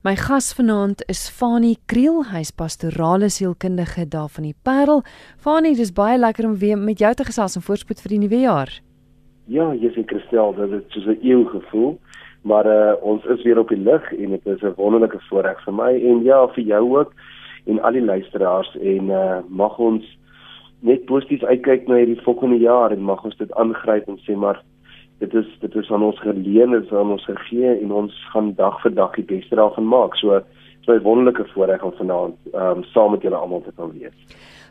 My gas vanaand is Fanie Kriel, hy's pastorale sielkundige daar van die Parel. Fanie, dis baie lekker om weer met jou te gesels en voorspoed vir die nuwe jaar. Ja, ek Christel, dit is soos 'n eeu gevoel, maar uh, ons is weer op die lig en dit is 'n wonderlike voorreg vir my en ja, vir jou ook en al die luisteraars en uh, mag ons net positief uitkyk na hierdie volgende jaar en mag ons dit aangryp en sê maar dit is dit is aan ons geleen is aan ons gegee en ons gaan dag vir dag die beste daarvan maak. So so 'n wonderlike voorreg om vanaand ehm um, saam met julle almal te kan wees.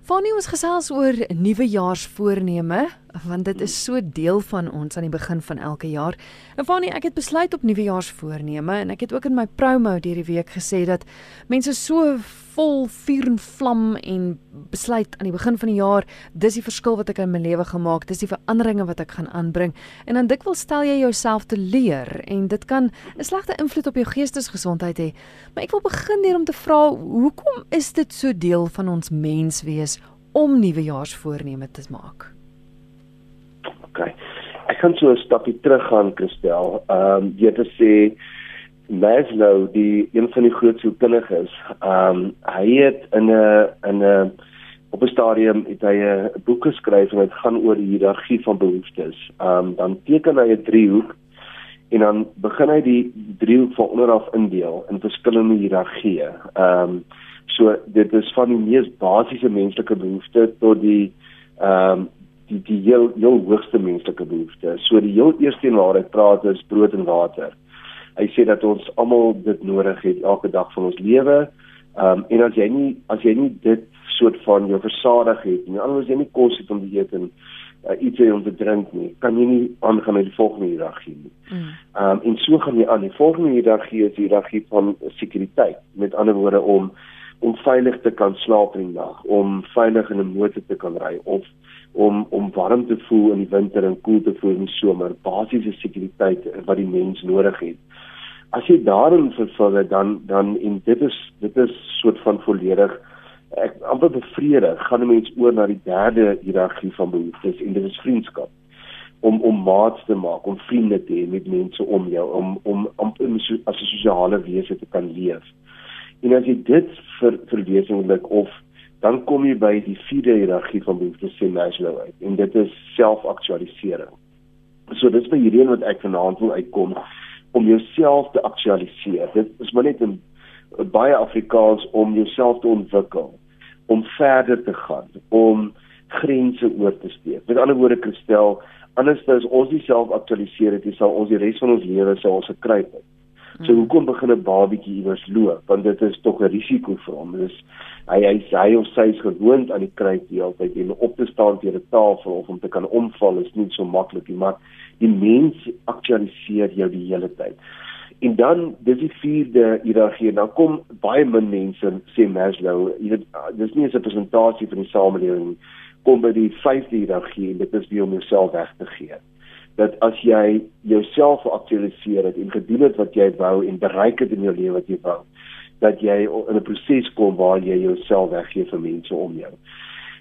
Fanny ons gesels oor nuwejaarsvoorneme want dit is so deel van ons aan die begin van elke jaar. En Fanny, ek het besluit op nuwejaarsvoorneme en ek het ook in my promo hierdie week gesê dat mense so vol vuur en vlam en besluit aan die begin van die jaar, dis die verskil wat ek in my lewe gemaak, dis die veranderinge wat ek gaan aanbring. En dan dikwels stel jy jouself te leer en dit kan 'n slegte invloed op jou geestesgesondheid hê. Maar ek wil begin hier om te vra, hoekom is dit so deel van ons menswees om nuwejaarsvoorneme te maak? OK. Ek kan so 'n stapie teruggaan, Christel. Ehm um, jy het gesê Maslow die een van die groot sielkundiges, ehm um, hy het in 'n in 'n op 'n stadium het hy 'n boek geskryf en dit gaan oor die hiërargie van behoeftes. Ehm um, dan teken hy 'n driehoek en dan begin hy die driehoek van onder af indeel in verskillende hiërargieë. Ehm um, so dit is van die mees basiese menslike behoeftes tot die ehm um, die die heel heel hoogste menslike behoeftes. So die heel eerste een waar hy praat is brood en water. Hy sê dat ons almal dit nodig het elke dag van ons lewe. Ehm um, en as jy nie as jy nie dit soort van jou versadig het nie, anders jy nie kos het om te eet en uh, iets om te drink nie, kan jy nie aangaan met die volgende hiërargie nie. Mm. Ehm um, en so gaan jy aan. Die volgende hiërargie is die hiërargie van sekuriteit. Met ander woorde om om veilig te kan slaap in die nag, om veilig in 'n motor te kan ry of om om warm te voel in die winter en koel te voel in die somer, basiese sekuriteit wat die mens nodig het. As jy daarin vervul het dan dan en dit is dit is soort van volledig ek amper bevredig gaan 'n mens oor na die derde hiërargie van behoeftes en dit is vriendskap. Om om maats te maak om vriende te hê met mense om jou om om om as 'n sosiale wese te kan leef. En as jy dit vir verwesenlik of dan kom jy by die vierde hiërargie van behoeftes sê Maslow uit en dit is selfaktualisering so dis by hierdie een wat ek vanaand wil uitkom om jouself te aktualiseer. Dit is maar net 'n baie Afrikaans om jouself te ontwikkel, om verder te gaan, om grense oor te steek. Met ander woorde, Christel, anders as ons self aktualiseer het, sal ons die res van ons lewe sou ons gekruip het. So hoekom begin 'n babatjie iewers loop? Want dit is tog 'n risiko vir hom. Dis hy hy hy of sy is gewoond aan die kruip die hele tyd en op te staan teen 'n tafel of om te kan omval is nie so maklik nie, maar die mens aktualiseer jou die hele tyd. En dan dis die vierde hiërargie. Dan kom baie min mense sê Maslow, jy weet dis nie 'n representasie van die samelewing kom by die vyfde hiërargie en dit is wie om jouself weg te gee. Dat as jy jouself aktualiseer het en gedoen het wat jy wou en bereik het in jou lewe wat jy wou, dat jy in 'n proses kom waar jy jouself weggee vir mense om jou.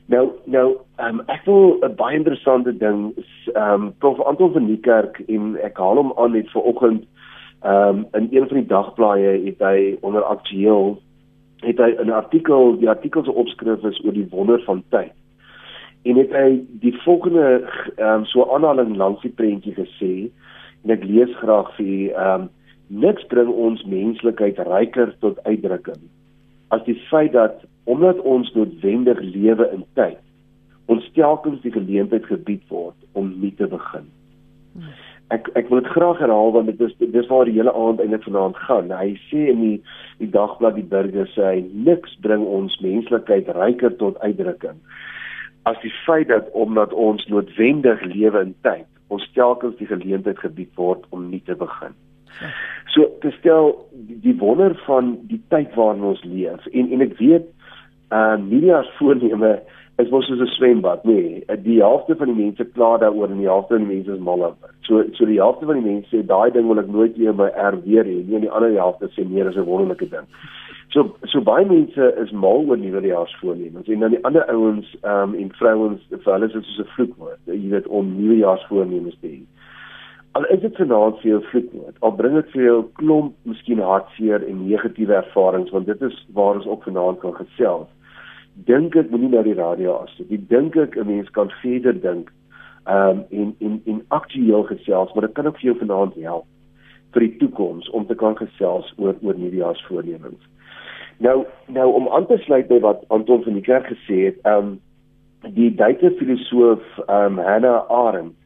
Nou nou um, ek wil 'n baie interessante ding ehm um, Prof Anton van die kerk en ek haal hom aan net vanoggend ehm um, in een van die dagblaaie het hy onder aktueel het hy 'n artikel die artikel se opskrif is oor die wonder van tyd. En het hy die volgende ehm um, so aanhaling langs die prentjie gesê en ek lees graag vir ehm um, niks bring ons menslikheid ryker tot uitdrukking as die feit dat omdat ons noodwendig lewe in tyd ons telkens die geleentheid gebied word om nie te begin. Ek ek wil dit graag herhaal want dit is dis waar die hele aand eintlik vanaand gaan. Hy sê in die die dagblad die burger sê hy niks bring ons menslikheid ryker tot uitdrukking as die feit dat omdat ons noodwendig lewe in tyd ons telkens die geleentheid gebied word om nie te begin. So te stel die, die wonder van die tyd waarin ons leef en en ek weet uh media voorneme is mos soos 'n swembad, nee. Die helfte van die mense kla daaroor en die helfte van die mense is mal oor. So so die helfte van die mense sê daai ding wil ek nooit weer by R weer hê nie en die ander helfte sê nee, dis 'n wonderlike ding. So so baie mense is mal oor nuwejaarsvoornemens en dan die ander ouens um en vrouens vir hulle is dit soos 'n vloekwoord. Jy weet om nuwejaarsvoornemens te hê. al is dit vanaand vir jou vloeknoot, al bring dit vir jou klomp miskien hartseer en negatiewe ervarings want dit is waar ons op vanaand kan gesels. Dink ek moenie na die radio as jy dink ek 'n mens kan verder dink um en en en aktueel gesels, maar dit kan ook vir jou vanaand help vir die toekoms om te kan gesels oor oor nuwejaarsvoornemens. Nou nou om aan te sluit by wat Anton van die kerk gesê het, um die Duitse filosoof um Hannah Arendt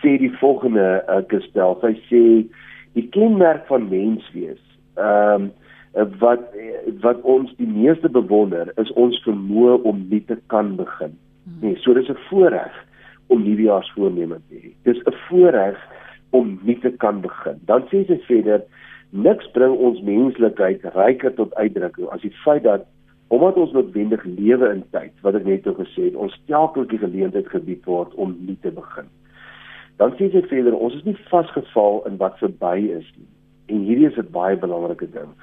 sê die volgende uh, gestel. Sy sê die kenmerk van menswees, ehm um, wat wat ons die meeste bewonder is ons vermoë om nie te kan begin. Nee, so dis 'n voorreg om nuwejaarsvoorneme te hê. Dis 'n voorreg om nie te kan begin. Dan sê sy verder niks bring ons menslikheid ryker tot uitdrukking as die feit dat omdat ons noodwendig lewe in tyd wat ek net oor gesê het, ons telkens die geleentheid gebied word om nie te begin. Dan sê sy verder, ons is nie vasgevall in wat verby is nie. En hierdie is 'n baie belangrike ding.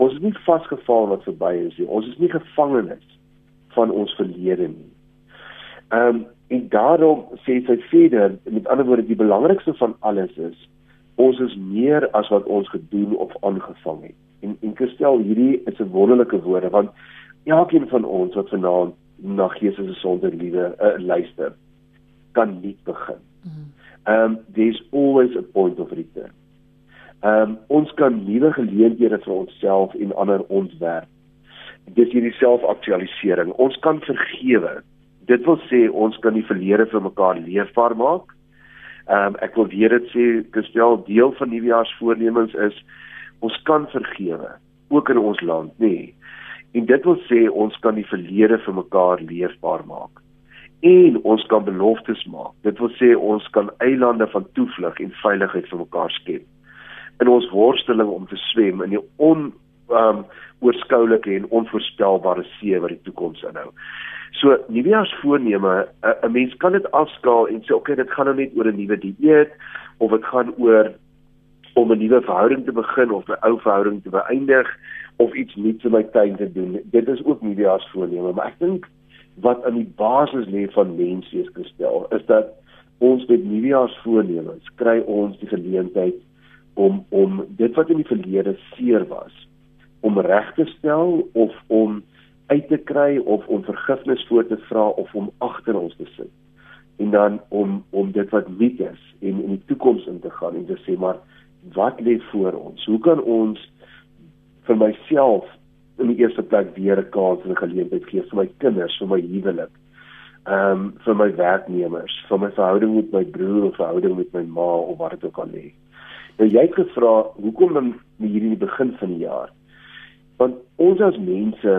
Ons is nie vasgevall in wat verby is nie. Ons is nie gevangenes van ons verlede nie. Ehm um, en daarom sê sy verder, met ander woorde, die belangrikste van alles is ons is meer as wat ons gedoen of aangevang het. En en Christel, hierdie is 'n wonderlike woorde want elkeen van ons wat vanaand na Jesus se sonder liefde uh, luister, kan nie begin. Mm um there's always a point of return. Um ons kan nuwe geleenthede vir onsself en ander ontwerp. Dis hierdie selfaktualisering. Ons kan vergewe. Dit wil sê ons kan die verlede vir mekaar leefbaar maak. Um ek wil weer dit sê, gestel deel van nuwejaarsvoornemens is ons kan vergewe ook in ons land, nê. Nee. En dit wil sê ons kan die verlede vir mekaar leefbaar maak en ons kan beloftes maak. Dit wil sê ons kan eilande van toevlug en veiligheid vir mekaar skep. In ons worsteling om te swem in die on um oorskoulike en onvoorspelbare see wat die toekoms inhou. So nuwejaars voorneme, 'n mens kan dit afskaal en sê okay, dit gaan nou net oor 'n nuwe dieet of dit gaan oor om 'n nuwe verhouding te begin of 'n ou verhouding te beëindig of iets nuuts in my tuin te doen. Dit is ook nuwejaars voorneme, maar ek dink wat aan die basis lê van menswees gestel is dat ons met nuwejaarsvoornemens kry ons die geleentheid om om dit wat in die verlede seer was om reg te stel of om uit te kry of om vergifnis voor te vra of om agter ons te sit en dan om om dit wat nie is en in die toekoms in te gaan en te sê maar wat lê voor ons hoe kan ons vir myself in die eerste plek weer 'n kans en 'n geleentheid gee vir my kinders, vir my huwelik. Ehm um, vir my werknemers, vir my verhouding met my broer of verhouding met my ma of wat dit ook al lê. Nou jy het gevra, hoekom dan hier in die begin van die jaar? Want ons as mense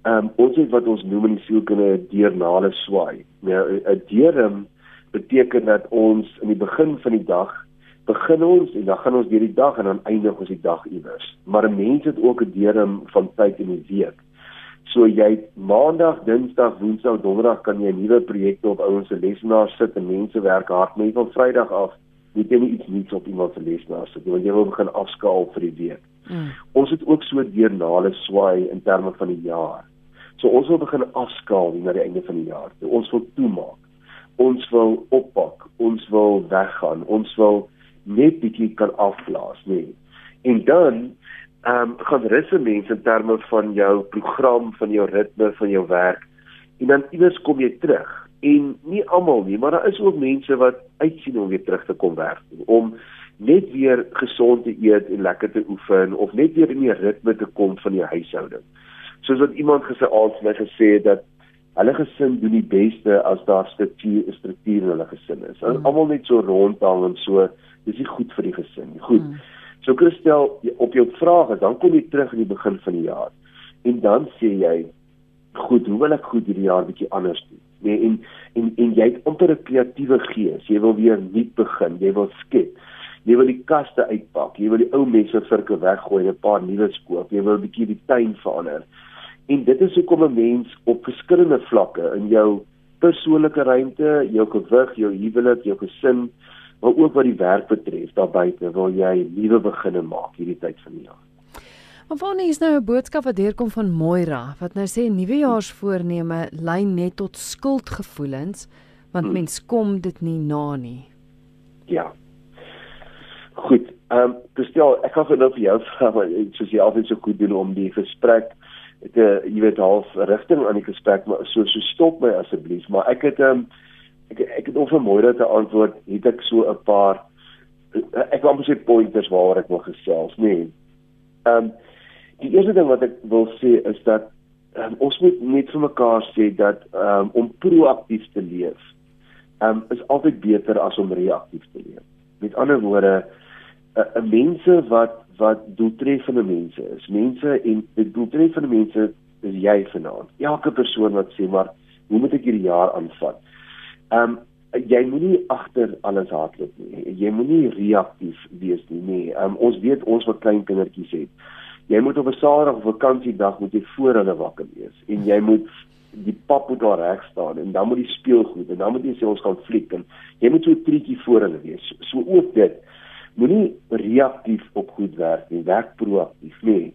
ehm um, ons het wat ons noem in die sielkunde deernale swaai. Nou 'n deurm beteken dat ons in die begin van die dag begin ons en dan gaan ons deur die dag en dan eindig ons die dag iewers. Maar 'n mens het ook 'n deurm van tyd in die week. So jy maandag, dinsdag, woensdag, donderdag kan jy nuwe projekte op ouens se lesenaar sit en mense werk hard met van Vrydag af. Jy kan nie iets nuuts op iemand se lesenaar sit want jy wil begin afskaal vir die week. Mm. Ons het ook so deurnale swaai in terme van die jaar. So ons wil begin afskaal na die einde van die jaar. So ons wil toemaak. Ons wil oppak. Ons wil weggaan. Ons wil net bietjie kan afblaas, nê. En dan ehm um, gaan rus mense in terme van jou program, van jou ritme, van jou werk. En dan iewers kom jy terug. En nie almal nie, maar daar is ook mense wat uitsien om weer terug te kom werk om net weer gesond te eet en lekker te oefen of net weer in die ritme te kom van jou huishouding. Soos wat iemand gesê het, my gesê het dat hulle gesin doen die beste as daar struktuur struktuur in hulle gesin is. Mm. Almal net so rondhang en so dis nie goed vir die gesin nie. Goed. Mm. So Christel, op jou vrae, dan kom jy terug in die begin van die jaar. En dan sê jy, goed, hoe wil ek goed hierdie jaar bietjie anders doen? Nee, en en en jy het amper 'n kreatiewe gees. Jy wil weer nuut begin. Jy wil skep. Jy wil die kaste uitpak. Jy wil die ou mense virke weggooi en 'n paar nuwe skoop. Jy wil 'n bietjie die tuin verander. En dit is hoekom 'n mens op verskillende vlakke in jou persoonlike ruimte, jou gewig, jou huwelik, jou gesin, maar ook wat die werk betref daar buite wil jy nuwe beginne maak hierdie tyd van die jaar. Maar wanneer is nou 'n boodskap wat deurkom van Moira wat nou sê nuwejaarsvoorneme lei net tot skuldgevoelens want hmm. mens kom dit nie na nie. Ja. Ehm um, bestel ek gaan nou vir jou vra maar soos jy altyd so goed doen om die gesprek te jy weet half rigting aan die gesprek maar so so stop my asseblief maar ek het ehm um, ek ek het oor môre te antwoord het ek so 'n paar ek wou net pointers waaroor ek wil gesels nê. Nee. Ehm um, die eerste ding wat ek wil sê is dat um, ons moet net vir mekaar sê dat um, om proaktief te leef um, is altyd beter as om reaktief te leef. Met ander woorde 'n uh, mense wat wat doeltreffende mense is. Mense en doeltreffende mense is jy vanaand. Elke persoon wat sê maar hoe moet ek hierdie jaar aanvat? Ehm um, jy moenie agter alles hardloop nie. Jy moenie reaktief wees nie. Nee, um, ons weet ons wat klein kindertjies het. Jy moet op 'n Saterdag of vakansiedag moet jy voor hulle wakker wees en jy moet die pap moet daar reg staan en dan moet die speelgoed en dan moet jy sê ons gaan fliek en jy moet so 'n treetjie voor hulle wees. So, ook dit. Moenie reaktief op goed werk nie, werk proaktief nie.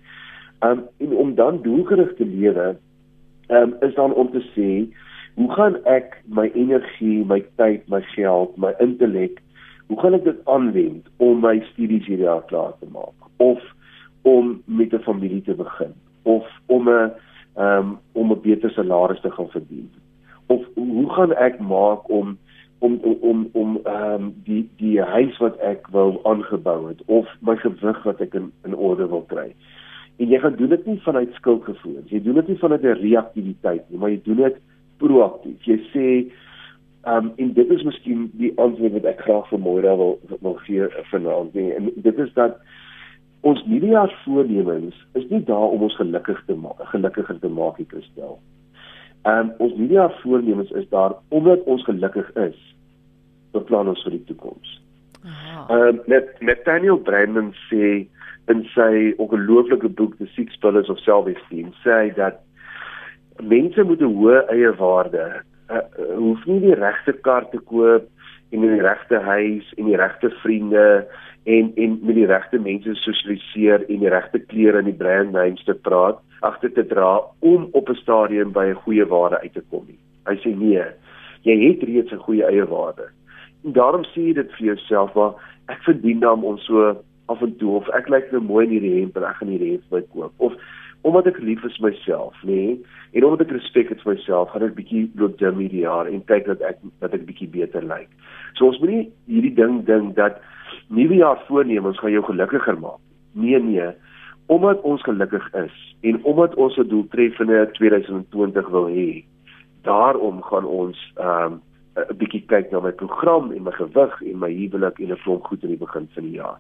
Um en om dan doelgerig te lewe, um is dan om te sê hoe gaan ek my energie, my tyd, my geld, my intellek, hoe gaan ek dit aanwend om my studies hierdie jaar klaar te maak? Of om met 'n familie te begin of om 'n um, om 'n beter salaris te gaan verdien? Of hoe gaan ek maak om om om om ehm um, die die huis wat ek wou aangebou het of my gewig wat ek in in orde wil kry? En jy gaan doen dit nie vanuit skuldgevoelens. Jy doen dit nie vanuit 'n reaktiwiteit nie, maar jy doen dit proaktief. Jy sê ehm um, en dit is miskien die antwoord wat ek graag vir môre wil wil gee vanaand nie. En dit is dat ons nuwejaars voornemens is nie daar om ons gelukkig te maak, gelukkiger te maak, ek stel. Ehm um, ons nuwejaars voornemens is daar omdat ons gelukkig is, beplan ons vir die toekoms. Ehm um, net Nathaniel Brandon sê in sy ongelooflike boek The Six Pillars of Self-Esteem sê hy dat mense moet 'n hoë eie waarde uh, uh, hoef nie die regte kar te koop en die regte huis en die regte vriende en en met die regte mense sosialiseer en die regte klere en die brand names te praat agter te dra om op 'n stadium by 'n goeie waarde uit te kom nie. Hy sê nee, jy het reeds 'n goeie eie waarde. En daarom sê jy dit vir jouself waar ek verdien dan om so af en toe of ek lyk nou mooi in hierdie hemp en ek gaan hierdie hemp by koop of omdat ek lief is vir myself, nê, nee, en omdat ek respek het vir myself, gaan ek bietjie loop gym hierdie jaar en kyk dat ek dat ek bietjie beter lyk. So ons moenie hierdie ding dink dat nuwe jaar voornemens gaan jou gelukkiger maak. Nee nee, omdat ons gelukkig is en omdat ons 'n doeltreffende 2020 wil hê, daarom gaan ons ehm um, 'n bietjie kyk na my program en my gewig en my huwelik en 'n klomp goed in die begin van die jaar.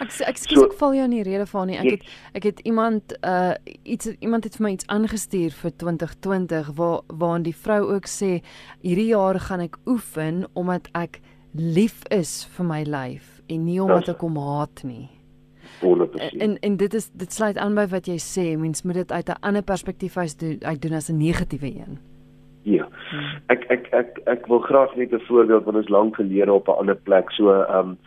Ek ek skuis so, ek val jou in die rede van nie. Ek het ek het iemand uh iets iemand het vir my iets aangestuur vir 2020 waar waarin die vrou ook sê hierdie jaar gaan ek oefen omdat ek lief is vir my lyf en nie omdat ek hom haat nie. 100%. En en dit is dit sluit aan by wat jy sê, mens moet dit uit 'n ander perspektief uit doen, uit doen as 'n negatiewe een. Ja. Ek ek ek ek wil graag net 'n voorbeeld van ons lank gelede op 'n ander plek. So ehm um,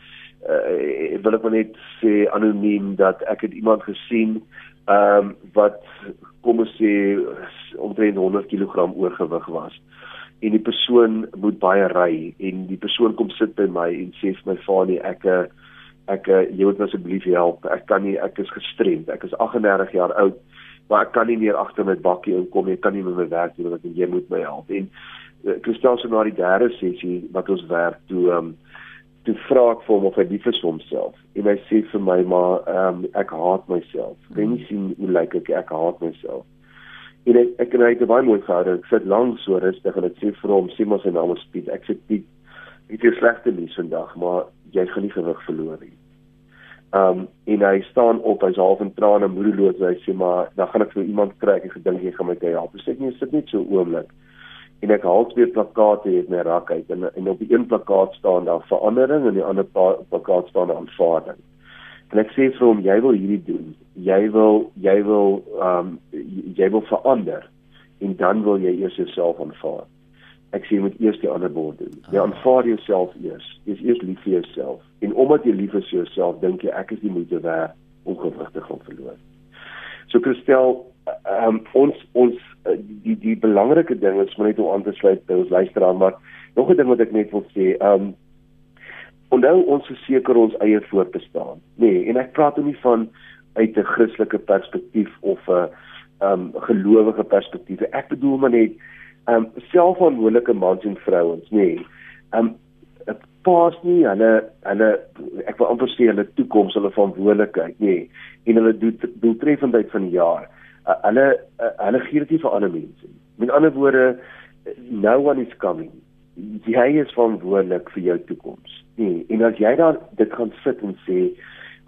uh, wil ek maar net sê anoniem dat ek het iemand gesien ehm um, wat kom ons sê omtrent 100 kg oorgewig was en die persoon moet baie ry en die persoon kom sit by my en sê vir my Fanie ek ek jy moet asseblief help ek kan nie ek is gestremd ek is 38 jaar oud maar ek kan nie meer agter met bakkie inkom ek kan nie met my werk doen want jy moet my help en ek uh, stel so na die derde sessie wat ons werk toe um, toe vra ek vir hom of hy lief is vir homself en hy sê vir my maar um, ek haat myself kan jy sien hoe lyk ek ek haat myself En ek ek en hy het baie mooi gehad. Ek sit lank so rustig en ek sê vir hom, sê maar sy naam is Piet. Ek sê Piet, ek het slegte nuus vandag, maar jy gaan nie gewig verloor nie. Um en hy staan op, hy's half in trane, moedeloos. Hy sê maar dan gaan ek vir iemand kry. Ek gedink jy gaan my kyk help. Ek sê nee, sit net so oomblik. En ek haal twee plakate uit my rak uit en en op die een plakkaat staan daar verandering en die ander plakkaat staan daar aanvaarding. En ek sê vir hom jy wil hierdie doen. Jy wil jy wil ehm um, jy wil verander en dan wil jy eers jouself aanvaar. Ek sê jy moet eers die ander bord doen. Jy ah. aanvaar jouself eers. Jy is eers lief vir jouself. En omdat jy lief is vir jouself, dink jy ek is die moeite werd om gewig te gaan verloor. So Christel, ehm um, ons ons eh, die die belangrike ding is om net om aan te sluit by ons luisteraar, maar nog 'n ding wat ek net wil sê, ehm um, onthou ons verseker ons eie voortbestaan. Nee, en ek praat nie van uit 'n Christelike perspektief of 'n um gelowige perspektief. Ek bedoel maar net um selfverantwoordelike mans en vrouens, nê. Nee, um paas nie hulle hulle ek wil amper sê hulle toekoms, hulle verantwoordelikheid, nê. Nee, en hulle doeltreffendheid van die jaar. Uh, hulle uh, hulle gee dit nie vir ander mense nie. Met ander woorde, no one is coming. Jy is verantwoordelik vir jou toekoms. Nee, en as jy dan dit gaan sit en sê,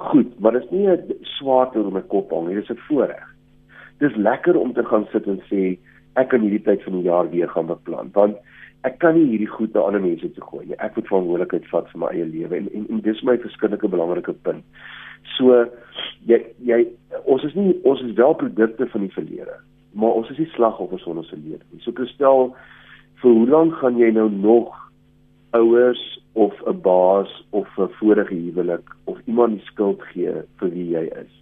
goed, maar dit is nie 'n swaarte oor my kop hang nie, dit is 'n voorreg dis lekker om te gaan sit en sê ek kan hierdie tyd van die jaar weer gaan beplan want ek kan nie hierdie goed na ander mense toe gooi nie. Ek moet verantwoordelikheid vat vir my eie lewe en, en en dis my verskillike belangrike punt. So jy jy ons is nie ons is wel produkte van die verlede, maar ons is nie slagoffers van ons verlede nie. So stel vir hoe lank gaan jy nou nog ouers of 'n baas of 'n vorige huwelik of iemand die skuld gee vir wie jy is?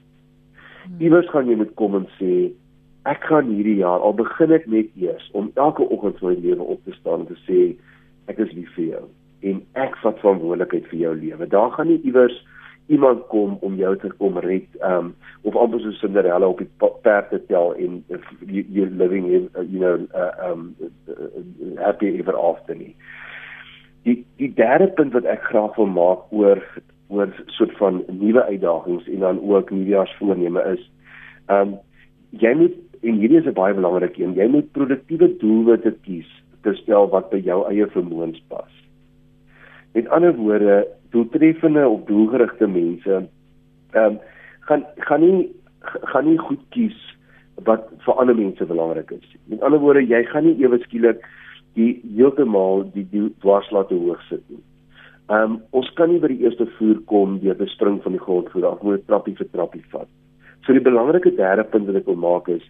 Hmm. Iewers gaan jy moet kom en sê ek gaan hierdie jaar al begin ek net eers om elke oggend vir my lewe op te staan en te sê ek is lief vir jou en ek vat verantwoordelikheid vir jou lewe. Daar gaan nie iewers iemand kom om jou te kom red um of amper so Cinderella op die perd te tel en you, you living in uh, you know uh, um uh, happy ever after nie. Die die derde punt wat ek graag wil maak oor oor soort van nuwe uitdagings en dan ook nuwejaarsvoorneme is. Um, jy moet en hierdie is 'n baie belangrike een. Jy moet produktiewe doelwitte kies te stel wat by jou eie vermoëns pas. Met ander woorde, doeltreffende of doelgerigte mense ehm um, gaan gaan nie gaan nie goed kies wat vir ander mense belangrik is. Met ander woorde, jy gaan nie ewe skielik die heeltemal die dwarslaat te hoog sit nie. Ehm um, ons kan nie by die eerste voer kom deur te spring van die grond voor af, moet trappie vir trappie vat. So die belangrike derde punt wat ek wil maak is,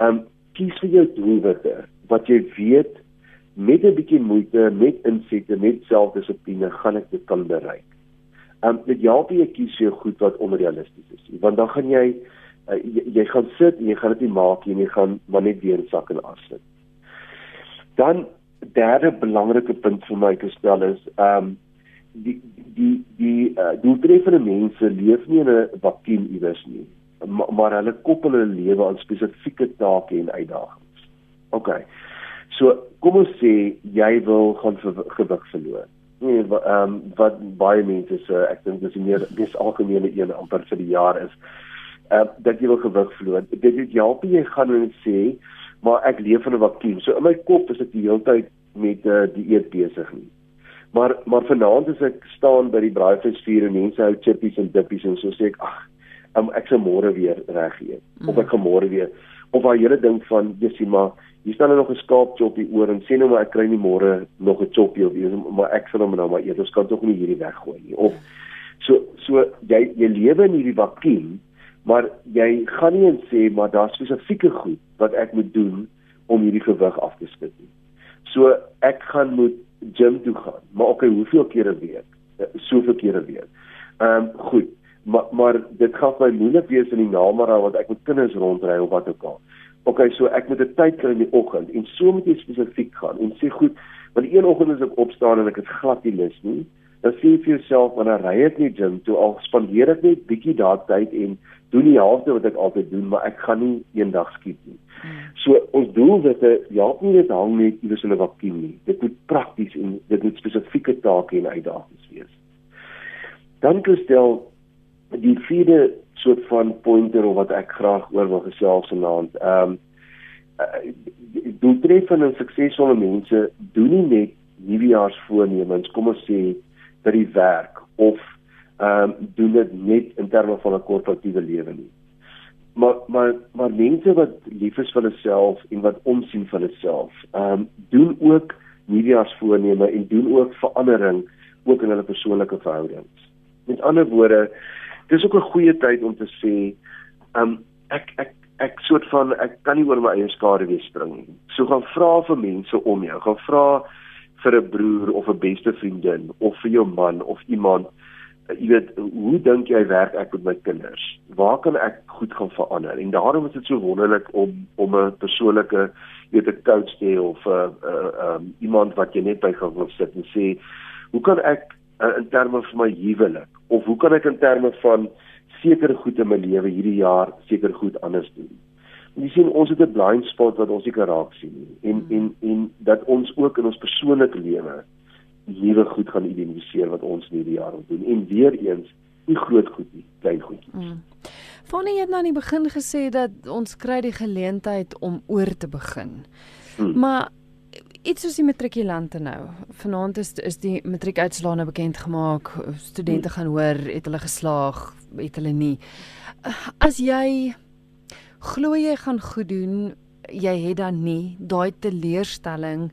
um, kies vir jou doelwitte wat jy weet met 'n bietjie moeite, met insette, met selfdissipline gaan ek dit kan bereik. Ehm um, dit help jy kies jou goed wat onrealisties is, want dan gaan jy uh, jy, jy gaan sit en jy gaan dit nie maak nie en jy gaan maar net weer sak en as sit. Dan derde belangrike punt vir my gestel is ehm um, die die die uh, doeltreffende mense leef nie in 'n vakuum iewers nie maar, maar hulle koppel hulle lewe aan spesifieke take en uitdagings. OK. So kom ons sê jy wil gaan gewig verloor. Nee, ehm um, wat baie mense sê ek dink dis meer dis algemene een amper vir die jaar is uh, dat jy wil gewig verloor. Dit dit help jy gaan en sê maar ek leef in 'n vakuum. So in my kop is ek die hele tyd met uh, dieet besig nie. Maar maar vanaand as ek staan by die braaivleisvuur en mense hou chippies en dippies en so sê ek ag um, ek se môre weer reg eet mm. of ek gaan môre weer of daai hele ding van jy sien maar hier staan nog 'n skaapchop hier oor en sê nou maar ek kry nie môre nog 'n choppie of iets maar ek sal hom nou maar eet ons kan tog nie hierdie weggooi nie of so so jy jy lewe in hierdie vakuum maar jy gaan nie en sê maar daar's spesifieke goed wat ek moet doen om hierdie gewig af te skud nie so ek gaan moet gym toe gaan. Maar okay, hoeveel kere 'n week? Eh, soveel kere 'n week. Ehm um, goed. Maar maar dit gaan my moeilik wees in die namiddag want ek moet kinders rondry of wat ook al. Okay, so ek moet 'n tyd kry in die oggend en so moet jy spesifiek gaan en sê goed, want die een oggend as ek opstaan en ek het glad nie lus nie, dan sê jy vir jouself wanneer ry ek nie gym toe al spandeer ek net bietjie daardie tyd en doen die helfte wat ek altyd doen, maar ek gaan nie eendag skiet nie. So ons doel dit ja, nie net hang net iewers in 'n vakuum nie. Dit moet prakties en dit moet spesifieke take en uitdagings wees. Dan gestel die vierde soort van pointer of wat ek graag oor wil gesels vanaand. Ehm um, doeltreffende en suksesvolle mense doen nie net nuwejaarsvoornemens, kom ons sê dat die werk of ehm um, doen dit net in terme van 'n korporatiewe lewe nie maar maar maar mense wat lief is vir hulself en wat omsien vir hulself, ehm um, doen ook nuwejaarsvoorneme en doen ook verandering ook in hulle persoonlike verhoudings. Met ander woorde, dis ook 'n goeie tyd om te sê, ehm um, ek ek ek soort van ek kan nie oor my eie skade weer spring nie. So gaan vra vir mense om jou, gaan vra vir 'n broer of 'n beste vriendin of vir jou man of iemand jy weet hoe dink jy werk ek met my kinders? Waar kan ek goed gaan verander? En daarom is dit so wonderlik om om 'n persoonlike weet 'n coach te hê of 'n uh, uh, um, iemand wat jy net by gaan wil sit en sê hoe kan ek uh, in terme van my huwelik of hoe kan ek in terme van sekere goed in my lewe hierdie jaar seker goed anders doen. En jy sien ons het 'n blind spot wat ons nie kan raak sien nie en en en dat ons ook in ons persoonlike lewe nuwe goed gaan identifiseer wat ons hierdie jaar wil doen en weer eens nie groot goed nie, klein goed. Mm. Fanny het nou aan die begin gesê dat ons kry die geleentheid om oor te begin. Hmm. Maar iets soos die matrikulante nou. Vanaand is is die matriekuitslae nou bekend gemaak. Studente hmm. gaan hoor het hulle geslaag, het hulle nie. As jy glo jy gaan goed doen, jy het dan nie daai teleurstelling.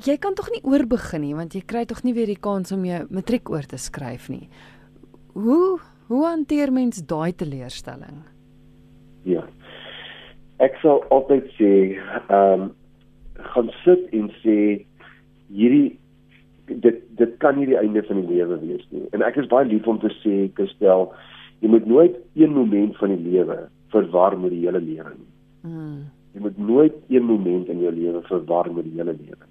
Jy kan tog nie oorbegin nie want jy kry tog nie weer die kans om jou matriek oor te skryf nie. Hoe hoe hanteer mens daai teleurstelling? Ja. Ek sal altyd sê, ehm um, gaan sit en sê hierdie dit dit kan nie die einde van die lewe wees nie. En ek is baie lief om te sê, Kristel, jy moet nooit een moment van die lewe verwar met die hele lewe nie. Mm. Jy moet nooit een moment in jou lewe verwar met die hele lewe.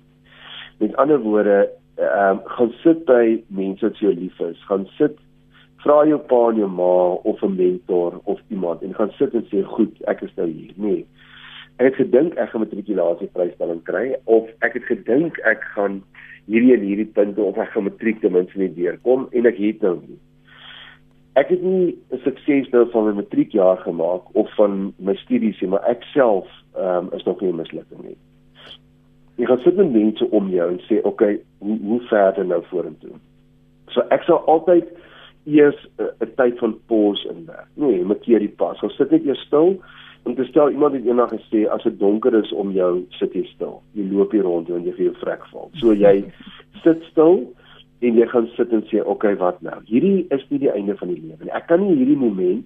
Met ander woorde, ehm um, gaan sit by mense wat jou lief is. Gaan sit vra jou pa en jou ma of 'n mentor of iemand en gaan sit en sê, "Goed, ek is nou hier." Nee ek het gedink ek gaan matrikulasie vrystelling kry of ek het gedink ek gaan hierdie en hierdie punte of ek gaan matriek ten minste net deurkom en ek het nou nie. Ek het nie 'n sukses nou van my matriekjaar gemaak of van my studies nie, maar ek self um, is nog nie mislukking nie. Jy gaan sit met mense om jou en sê, "Oké, okay, hoe hoe verder nou vorentoe?" So ek sal altyd eers 'n tyd van pause inwerk. Nee, maak hierdie pas. Ons sit net eers stil om te stel iemand het eendag gesê as dit donker is om jou sit jy stil. Jy loop hier rond en jy gee jou vrek val. So jy sit stil en jy gaan sit en sê, "Oké, okay, wat nou? Hierdie is nie die einde van die lewe nie. Ek kan nie hierdie moment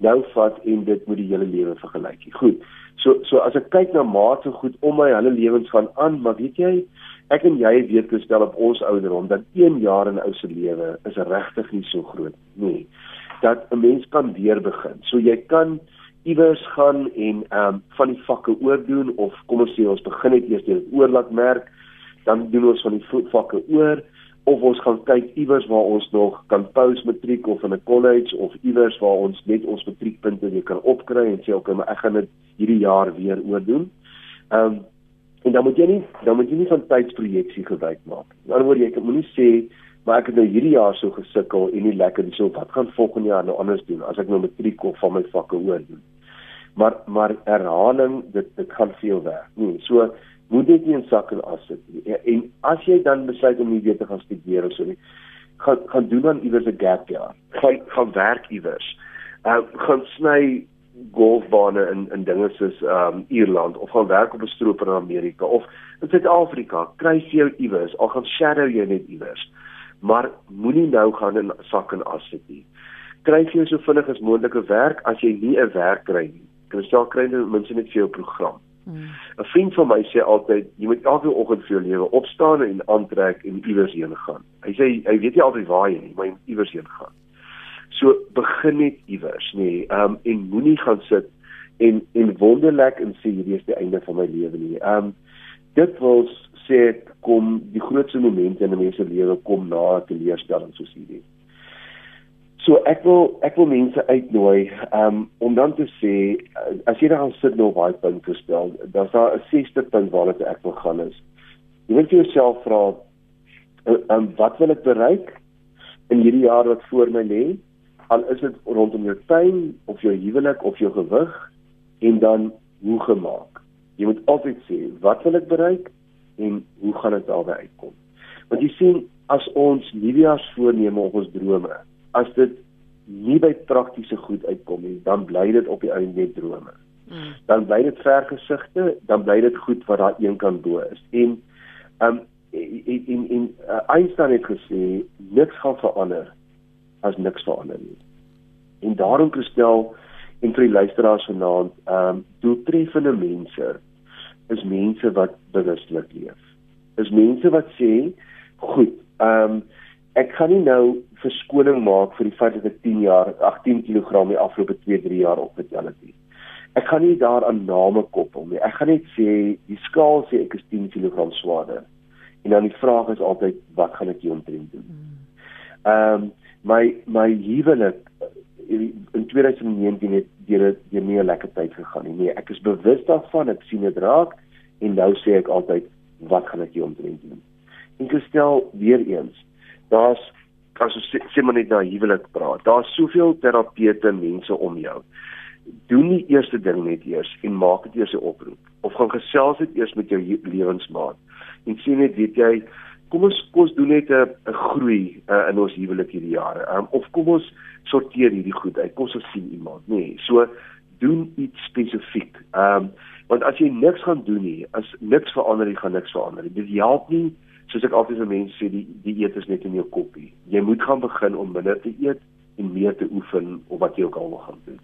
nou vat en dit met die hele lewe vergelyk nie." Goed. So so as ek kyk na mate goed om my hele lewens gaan aan, maar weet jy, ek en jy weet gestel op ons ouderdom dat 1 jaar in ou se lewe is regtig nie so groot nie. Dat 'n mens kan weer begin. So jy kan iewers gaan en ehm um, van die vakke oordoen of kom ons sê ons begin net eers deur oor laat merk, dan doen ons van die vakke oor of ons gaan kyk iewers waar ons nog kan post matriek of in 'n college of iewers waar ons net ons matriekpunte weer kan opkry en sê okay, maar ek gaan dit hierdie jaar weer oordoen. Ehm um, en dan moet jy nie dan moet jy nie van tydsprojeksie gebruik maak. In ander woorde jy moet nie sê maar ek het nou hierdie jaar so gesukkel en nie lekker so wat gaan volgende jaar nou anders doen as ek nou matriek of van my vakke oor doen maar maar herhaling dit dit gaan veel werk. Nee, so moet dit nie in sak en as sit nie. Ja, en as jy dan besluit om nie weer te gaan studeer of so nie, gaan gaan doen dan iewers 'n gap jaar. Gaan gaan werk iewers. Uh gaan sny golfbane in in dinge soos um Ierland of gaan werk op 'n stroper in Amerika of in Suid-Afrika. Kry vir jou iewers, al gaan shadow jy net iewers. Maar moenie nou gaan in sak en as sit nie. Kry vir jou so vinnig as moontlike werk as jy nie 'n werk kry nie kristal kry jy mense net vir jou program. Hmm. 'n Vriend van my sê altyd jy moet elke oggend vir jou lewe opstaan en aantrek en iewers heen gaan. Hy sê hy weet nie altyd waar jy nie, maar iewers heen gaan. So begin net iewers, nê. Nee, um en moenie gaan sit en en wonderlik en sê hierdie is die einde van my lewe nie. Um dit wil sê kom die grootste momente in 'n mens se lewe kom na 'n teleurstelling soos hierdie. So ek wil ek wil mense uitnooi um, om dan te sê uh, as jy dan sit nou baie punte gestel, dan daar 'n sesde punt waarna ek wil gaan is. Jy moet jouself vra uh, um, wat wil ek bereik in hierdie jaar wat voor my lê? Al is dit rondom jou tuin of jou huwelik of jou gewig en dan hoe gemaak. Jy moet altyd sê wat wil ek bereik en hoe gaan dit daarby uitkom? Want jy sien as ons nuwejaarsvoorneme of ons drome as dit nie by praktiese goed uitkom nie, dan bly dit op die ou net drome. Mm. Dan bly dit vergesigte, dan bly dit goed wat daar een kan bo is. En um in in in uh, Einstein het gesê niks gaan verander as niks verander nie. En daarom gestel en vir die luisteraars vanaand, um doeltreffende mense is mense wat bewuslik leef. Is mense wat sê, goed, um ek gaan nie nou verskoning maak vir die feit dat ek 10 jaar 18 kg die afgelope 2-3 jaar opgetel het nie. Ek gaan nie daaraan name koppel nie. Ek gaan net sê die skaal sê ek is 10 kg swaarder. En dan die vraag is altyd wat gaan ek hieromtrent doen? Hmm. Ehm um, my my huwelik in 2019 het deur deur nie 'n lekker tyd gegaan nie. Nee, ek is bewus daarvan, ek sien dit raak en nou sê ek altyd wat gaan ek hier omtrent doen? En gestel weer eens, daar's as ons sê, sê maar net na huwelik praat. Daar's soveel terapeute mense om jou. Doen die eerste ding net eers en maak dit eers 'n oproep of gaan gesels dit eers met jou lewensmaat. En sien net weet jy kom ons kom ons doen net 'n 'n groei uh, in ons huwelik hierdie jare. Um, of kom ons sorteer hierdie goed uit. Kom ons sien iemand, nê. Nee, so doen iets spesifiek. Ehm um, want as jy niks gaan doen nie, as niks verander nie, gaan niks verander nie. Dit help nie soos ek altyd vir mense sê, die die eet is net in jou koppie. Jy moet gaan begin om minder te eet en meer te oefen op wat jy ook al wil gaan doen.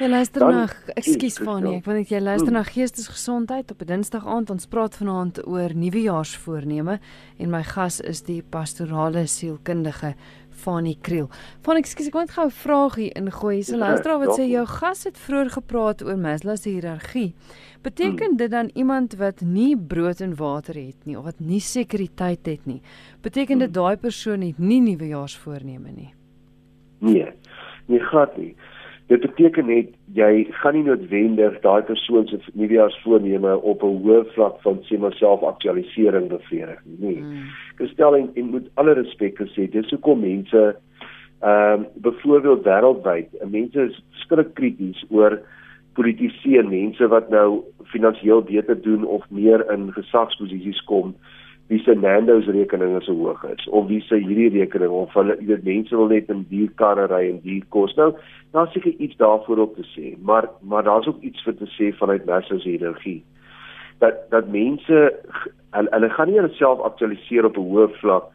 Jy luister Dan, na, ekskuus Fanie, ek wil net jy luister hmm. na geestesgesondheid op 'n Dinsdag aand. Ons praat vanaand oor nuwejaarsvoorneme en my gas is die pastorale sielkundige Fanie Kriel. Fanie, ekskuus, ek wil net gou 'n vraagie ingooi. Hier's 'n ja, luisteraar wat sê jou gas het vroeër gepraat oor Maslow se hiërargie. Beteken hmm. dit dan iemand wat nie brood en water het nie of wat nie sekuriteit het nie? Beteken dit hmm. daai persoon het nie nuwejaarsvoorneme nie? Nee. Nee, glad nie. Dit beteken net jy gaan nie noodwendig daai persoon se nuwejaarsvoorneme op 'n hoë vlak van sê maar selfaktualisering bevredig nie. Nee. Hmm. Gestel en, en moet alle respek gesê, dis hoekom mense ehm um, byvoorbeeld wêreldwyd, mense is skrik krities oor politici en mense wat nou finansiëel beter doen of meer in gesagsposisies kom wie se Nando's rekening is so hoog is of wie se hierdie rekening of hulle weet mense wil net in duur karre ry en duur kos. Nou daar's seker iets daarvoor op te sê maar maar daar's ook iets vir te sê vanuit Maslow's hiërargie. Dat dat mense hulle, hulle gaan nie hulself aktualiseer op 'n hoë vlak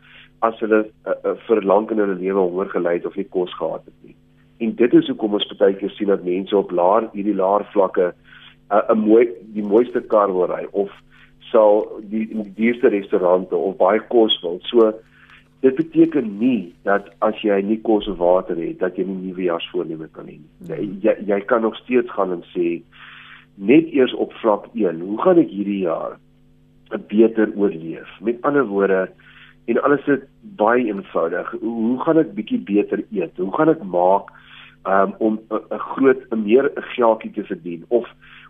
as hulle uh, uh, vir lank in hulle lewe honger gelei het of nie kos gehad het nie. En dit is hoekom ons baie keer sien dat mense op laer hierdie laer vlakke 'n uh, mooi die mooiste kar wil ry of sal die die duurste restaurante of baie kos wil. So dit beteken nie dat as jy nie kos of water het dat jy nie nuwejaarsvoorneme kan hê nie. Hmm. Jy jy kan nog steeds gaan en sê net eers op vlak 1, hoe gaan ek hierdie jaar beter oorleef? Met ander woorde en alles is baie eenvoudig. Hoe gaan ek bietjie beter eet? Hoe gaan ek maak um, om 'n groot 'n meer geldjie te verdien of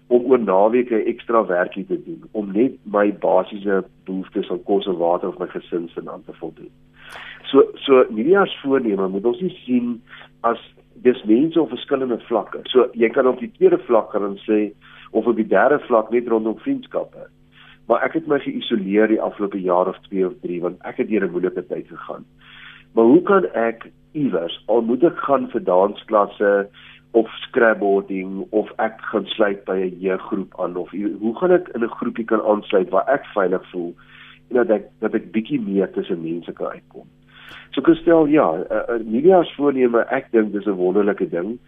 om oor naweke ekstra werkie te doen om net my basiese behoeftes aan kos en water of my gesin se aan te voldoen. So so hierdie as voorneme moet ons nie sien as dis mense op verskillende vlakke. So jy kan op die tweede vlak gaan sê of op die derde vlak net rondom vriendskappe. Maar ek het my geïsoleer die afgelope jaar of 2 of 3 want ek het deur 'n moeilike tyd gegaan. Maar hoe kan ek iewers al moet ek gaan vir dansklasse of scrabboarding of ek gaan sluit by 'n jeuggroep aan of hoe gaan ek in 'n groepie kan aansluit waar ek veilig voel en dat ek dat ek bietjie meer tussen mense kan uitkom. So Christel, ja, uh, uh, media's voorneme, ek dink dis 'n wonderlike ding.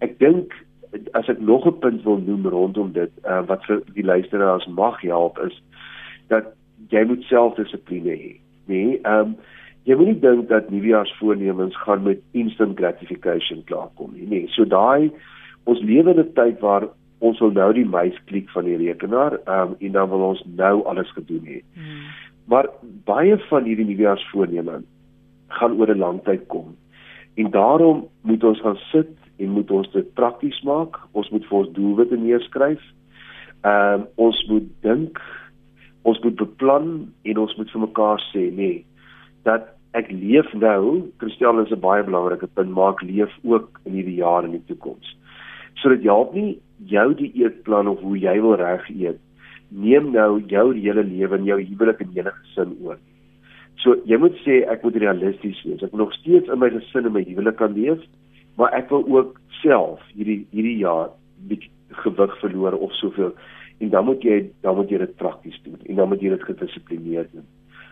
Ek dink as ek nog 'n punt wil noem rondom dit, uh, wat vir die luisteraars mag help is dat jy moet selfdissipline hê. Nee, ehm um, jy moenie dink dat nuwejaars voornemens gaan met instant gratification klaarkom nie. Nee, so daai ons lewe in 'n tyd waar ons wil nou die muis klik van die rekenaar, ehm um, en dan wil ons nou alles gedoen hê. Hmm. Maar baie van hierdie nuwejaars voornemens gaan oor 'n lang tyd kom. En daarom moet ons gaan sit en moet ons dit prakties maak. Ons moet vir ons doelwitte neerskryf. Ehm um, ons moet dink, ons moet beplan en ons moet vir mekaar sê, nee, dat ek leef nou, Christian is 'n baie belangrike punt, maar ek leef ook in hierdie jaar in die toekoms. So dit help nie jou die eetplan of hoe jy wil reg eet. Neem nou jou hele lewe en jou huwelik en enige gesin oor. So jy moet sê ek moet realisties wees. Ek moet nog steeds in my gesin en my huwelik kan leef, maar ek wil ook self hierdie hierdie jaar gewig verloor of soveel en dan moet jy dan moet jy dit prakties doen en dan moet jy dit gedissiplineerd doen.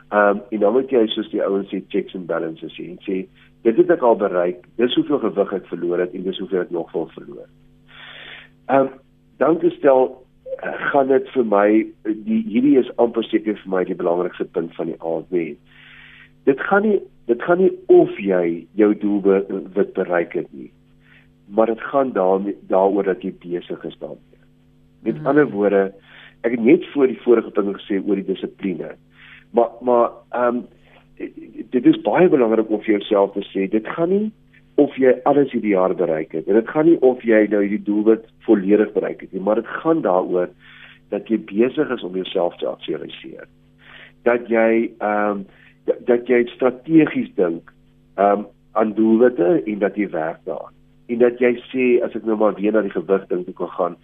Ehm um, en dan moet jy soos die ouens sê checks and balances sê en sê dit het ek al bereik. Dis hoeveel gewig ek verloor het en dis hoeveel ek nog wil verloor. Ehm um, dan gestel uh, gaan dit vir my die hierdie is amper seker vir my die belangrikste punt van die aand wees. Dit gaan nie dit gaan nie of jy jou doel wat bereik het nie. Maar dit gaan daarmee daaroor dat jy besig is daarmee. Met mm -hmm. ander woorde, ek het net voor die vorige punt gesê oor die dissipline maar maar ehm um, dit is baie belangrik om vir jouself te sê dit gaan nie of jy alles hierdie jaar bereik het. En dit gaan nie of jy nou hierdie doelwit volledig bereik het nie maar dit gaan daaroor dat jy besig is om jouself te aktualiseer. Dat jy ehm um, dat, dat jy strategies dink ehm um, aan doelwitte en dat jy werk daaraan. En dat jy sê as ek nou maar weer na die gewig dink ek wil gaan.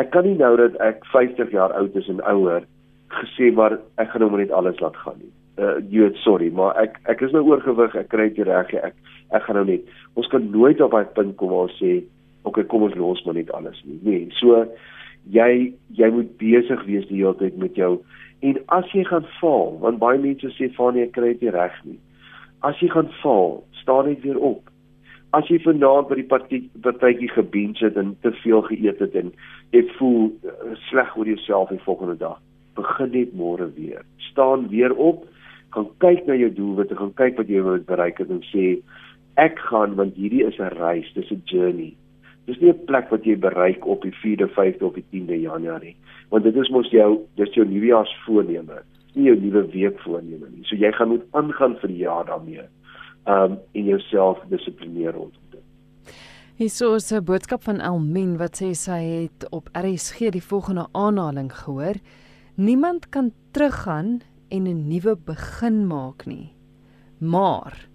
Ek kan nie nou dat ek 50 jaar oud is en ouer gesê maar ek gaan nou maar net alles laat gaan nie. Uh jy sorry maar ek ek is nou oorgewig ek kry dit reg ek ek gaan nou net ons kan nooit op daai punt kom waar ons sê okay kom ons los maar net alles nie. Nee so jy jy moet besig wees die hele tyd met jou. En as jy gaan val want baie mense sê Fanie ek kry dit reg nie. As jy gaan val staan net weer op. As jy vanaand by die partytjie gebeen sit en te veel geëet het en jy voel uh, sleg oor jouself die volgende dag begin net môre weer. Staan weer op gaan kyk na jou doelwitte gaan kyk wat jy wil bereik het en sê ek gaan want hierdie is 'n reis dis 'n journey. Dis nie 'n plek wat jy bereik op die 4de 5de of die 10de Januarie want dit is mos jou dis jou nuwejaarsvoorneme nie jou nuwe week voorneme nie. So jy gaan moet aangaan vir die jaar daarmee um in jouself dissiplineer rondom dit. Hier is 'n boodskap van Elmien wat sê sy het op RSG die volgende aanhaling gehoor Niemand kan teruggaan en 'n nuwe begin maak nie. Maar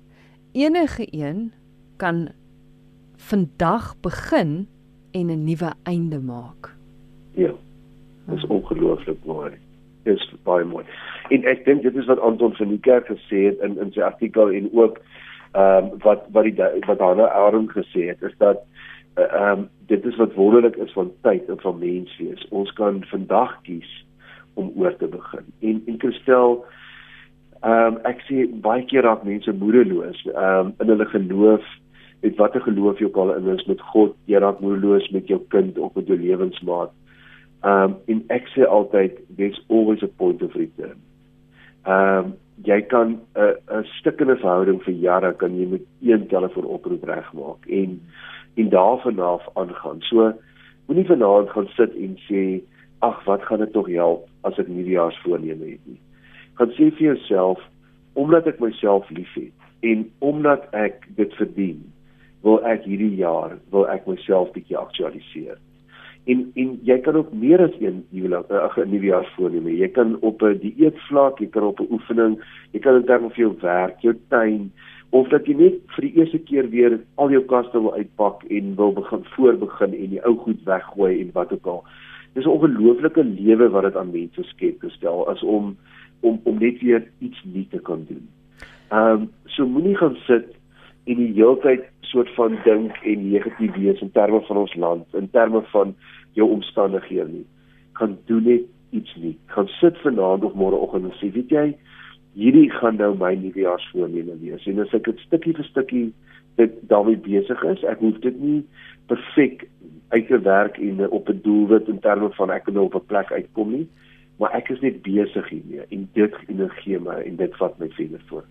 enige een kan vandag begin en 'n nuwe einde maak. Ja. Dit is ongelooflik mooi. Dit is baie mooi. En ek dink dit is wat Anton van die kerk gesê het in in sy artikel en ook ehm um, wat wat die wat Hanna Aaron gesê het is dat eh, ehm uh, um, dit is wat wonderlik is van tyd en van menswees. Ons kan vandag kies om oor te begin. En en Christel ehm um, ek sê baie keer raak mense moedeloos ehm um, in hulle geloof met watter geloof jy ook al in is met God, jy raak moedeloos met jou kind of met jou lewensmaat. Ehm um, en ek sê altyd there's always a point of return. Ehm um, jy kan 'n 'n stukkende verhouding vir jare kan jy met een telefoon oproep regmaak en en daarvan af aangaan. So moenie vanaand gaan sit en sê ag wat gaan dit tog help as ek nuwejaarsvoorneme het nie. Gaan sê vir jouself omdat ek myself liefhet en omdat ek dit verdien, wil ek hierdie jaar wil ek myself bietjie aktualiseer. En en jy kan ook meer as een nuwejaarsvoorneme. Jy kan op 'n dieetvlak, jy kan op 'n oefening, jy kan in terme van jou werk, jou tuin of dat jy net vir die eerste keer weer al jou kaste wil uitpak en wil begin voorbegin en die ou goed weggooi en wat ook al dis 'n ongelooflike lewe wat dit aan mense skep gestel as om om om net weer iets nuut te kan doen. Ehm um, so moenie gaan sit en die hele tyd soort van dink en negatief wees in terme van ons land, in terme van jou omstandighede nie. Gaan doen net iets nuut. Gaan sit vanaand of môreoggend en sê, weet jy, hierdie gaan nou my nuwejaarsvoorneme wees. En as ek dit stukkie vir stukkie dit daarmee besig is, ek hoef dit nie perfek uit te werk en uh, op 'n doelwit in terme van ek wil op 'n plek uitkom nie maar ek is net besig hiermee en dit energie my en dit vat my verder voor.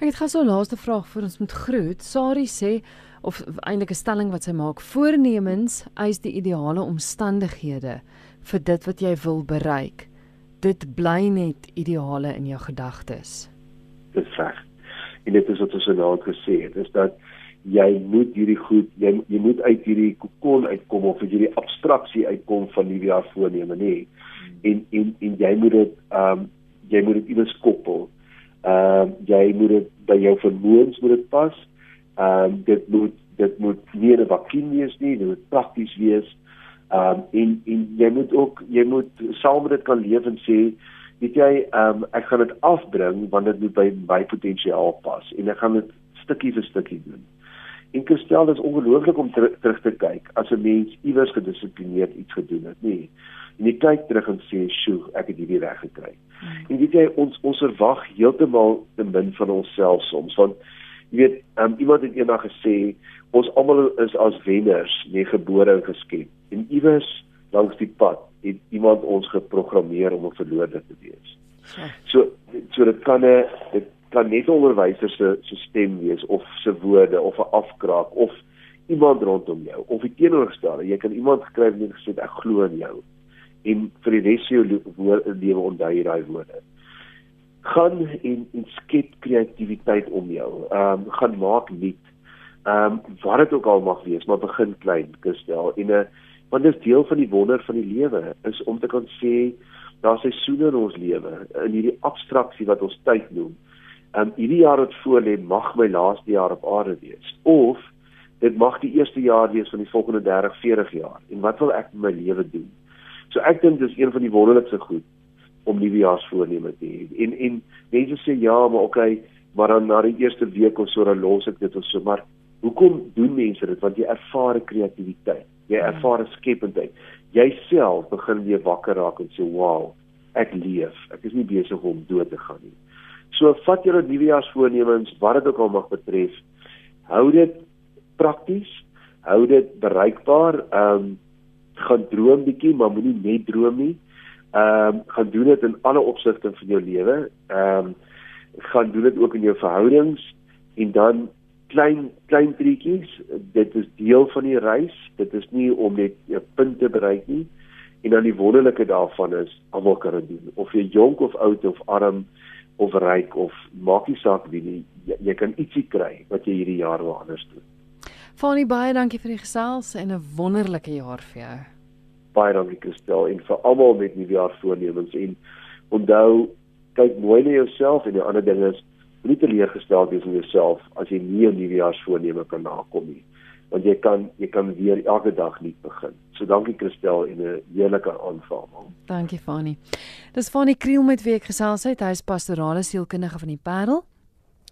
Ek het gou so 'n laaste vraag vir ons moet groet. Sari sê of eintlik 'n stelling wat sy maak, voornemens eis die ideale omstandighede vir dit wat jy wil bereik. Dit bly net ideale in jou gedagtes. Dis reg. En dit is wat ons nou gesê het, is dat jy moet hierdie goed jy jy moet uit hierdie kokon uitkom of uit hierdie abstraksie uitkom van nuwe jaar voorneme nê. En en en jy moet dit ehm um, jy moet dit iewers koppel. Ehm um, jy moet dit by jou vermoëns moet dit pas. Ehm um, dit moet dit moet nie 'n vakuum wees nie dit moet prakties wees. Ehm um, en en jy moet ook jy moet saam met dit kan leef en sê weet jy ehm um, ek gaan dit afbring want dit moet by my potensiaal pas en ek gaan dit stukkie vir stukkie doen En Christel is ongelooflik om ter, terug te kyk as 'n mens iewers gedissiplineerd iets gedoen het, nê. Nee. En jy kyk terug en sê, "Sjoe, ek het hierdie reg gekry." Hmm. En weet jy, ons ons verwag heeltemal te min van onsself soms, want jy weet, um, iemand het eendag gesê, "Ons almal is as wenners, nie gebore en geskep." En iewers langs die pad het iemand ons geprogrammeer om 'n verloorder te wees. So so dit kan 'n dit kan net 'n onderwyser se se stem wees of se woorde of 'n afkraak of iemand rondom jou of die teenoorgestelde jy kan iemand gekry het en gesê ek glo in jou en vir die res van jou lewe onthou jy daai woorde gaan en en skep kreatiwiteit om jou. Ehm um, gaan maak nuut. Ehm um, wat dit ook al mag wees, maar begin klein, Christel. En 'n uh, want dit is deel van die wonder van die lewe is om te kan sê daar's seisoene in ons lewe in hierdie abstraksie wat ons tyd noem. Ehm um, hierdie jaar wat voor lê mag my laaste jaar op aarde wees of dit mag die eerste jaar wees van die volgende 30, 40 jaar. En wat wil ek met my lewe doen? So ek dink dis een van die wonderlikste goed om nuwejaarsvoorneme te hê. En en mense sê ja, maar okay, maar dan na die eerste week of so dan los ek dit of so, maar hoekom doen mense dit? Want jy ervaar kreatiwiteit. Jy ja. ervaar skependheid. Jy self begin weer wakker raak en sê, "Wow, ek leef. Ek is nie besig om dood te gaan nie." So vat julle nuwejaarsvoornemens, wat dit ook al mag betref, hou dit prakties, hou dit bereikbaar. Ehm um, gaan droom bietjie, maar moenie net droom nie ehm um, gaan doen dit in alle opsigte van jou lewe. Ehm um, gaan doen dit ook in jou verhoudings en dan klein klein treetjies. Dit is deel van die reis. Dit is nie om net 'n punt te bereik nie. En dan die wonderlike daarvan is almal kan dit doen. Of jy jonk of oud of arm of ryk of maak nie saak wie nie. Jy, jy kan ietsie kry wat jy hierdie jaar wil anders doen. Fanie baie dankie vir die gesels en 'n wonderlike jaar vir jou baie dankie Christel en vir almal met nuwejaar voornemens en onthou kyk mooi na jouself en die ander ding is nie teleurgestel wees in jouself as jy nie 'n nuwejaar voorneme kan nakom nie want jy kan jy kan weer elke dag nuut begin. So dankie Christel en 'n heerlike aanvaarding. Dankie Fani. Dis Fani Kriel met wie ek gesels het. Hy is pastorale sielkundige van die Parel.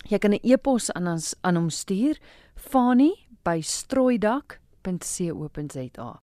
Jy kan 'n e-pos aan ons aan hom stuur fani by strooidak.co.za.